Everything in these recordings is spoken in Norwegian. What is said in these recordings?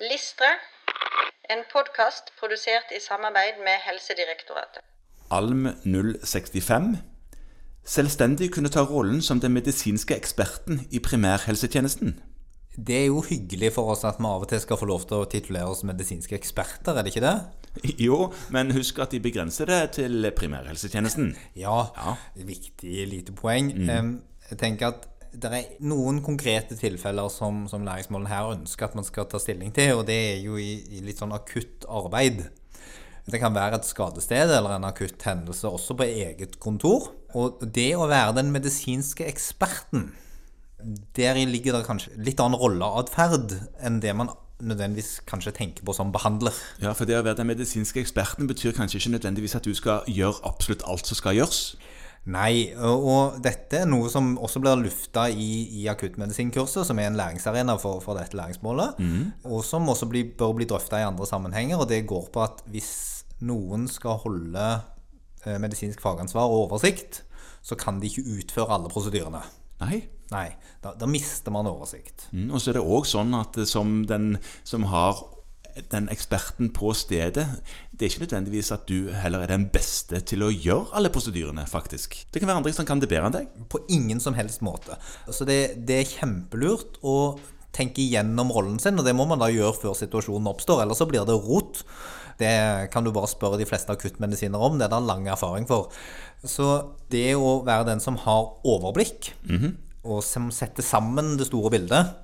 Listre, en podkast produsert i samarbeid med Helsedirektoratet. Alm 065 selvstendig kunne ta rollen som den medisinske eksperten i primærhelsetjenesten. Det er jo hyggelig for oss at vi av og til skal få lov til å titulere oss medisinske eksperter, er det ikke det? Jo, men husk at de begrenser det til primærhelsetjenesten. Ja, viktig lite poeng. Mm. Jeg tenker at det er noen konkrete tilfeller som, som læringsmålene her ønsker at man skal ta stilling til, og det er jo i, i litt sånn akutt arbeid. Det kan være et skadested eller en akutt hendelse også på eget kontor. Og det å være den medisinske eksperten, deri ligger det kanskje litt annen rolleatferd enn det man nødvendigvis kanskje tenker på som behandler. Ja, for det å være den medisinske eksperten betyr kanskje ikke nødvendigvis at du skal gjøre absolutt alt som skal gjøres. Nei, og dette er noe som også blir lufta i, i akuttmedisinkurset, som er en læringsarena for, for dette læringsmålet, og som også blir, bør bli drøfta i andre sammenhenger. Og det går på at hvis noen skal holde eh, medisinsk fagansvar og oversikt, så kan de ikke utføre alle prosedyrene. Nei. Nei, da, da mister man oversikt. Mm, og så er det òg sånn at eh, som den som har den eksperten på stedet, det er ikke nødvendigvis at du heller er den beste til å gjøre alle prosedyrene, faktisk. Det kan være andre som kan det bedre enn deg. På ingen som helst måte. Så det, det er kjempelurt å tenke igjennom rollen sin, og det må man da gjøre før situasjonen oppstår, ellers så blir det rot. Det kan du bare spørre de fleste akuttmedisiner om, det er det lang erfaring for. Så det å være den som har overblikk, og som setter sammen det store bildet,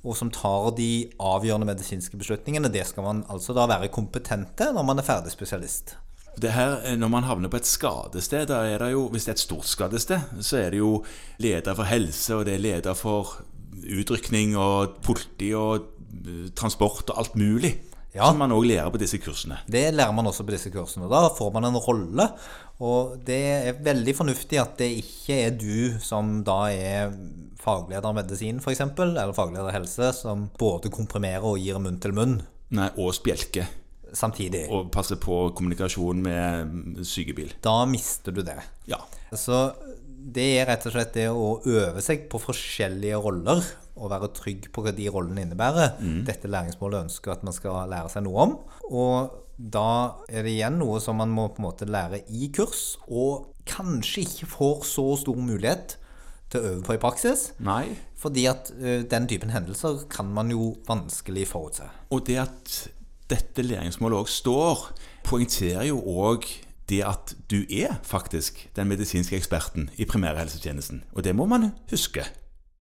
og som tar de avgjørende medisinske beslutningene, det skal man altså da være kompetente når man er ferdig spesialist. Det her, eh, Når man havner på et skadested, da er det jo, hvis det er et stort skadested, så er det jo leder for helse, og det er leder for utrykning og politi og eh, transport og alt mulig. Ja. Som man òg lærer på disse kursene. Det lærer man også på disse kursene. Da får man en rolle, og det er veldig fornuftig at det ikke er du som da er fagleder medisin, f.eks., eller fagleder helse, som både komprimerer og gir munn til munn Nei, og spjelke. samtidig. Og passe på kommunikasjon med sykebil. Da mister du det. Ja. Så det er rett og slett det å øve seg på forskjellige roller og være trygg på hva de rollene innebærer. Dette læringsmålet ønsker at man skal lære seg noe om. Og da er det igjen noe som man må på en måte lære i kurs, og kanskje ikke får så stor mulighet til å øve på i praksis. Nei. Fordi at ø, den typen hendelser kan man jo vanskelig forutse. Og det at dette læringsmålet òg står, poengterer jo òg det at du er faktisk den medisinske eksperten i primærhelsetjenesten. Og det må man huske.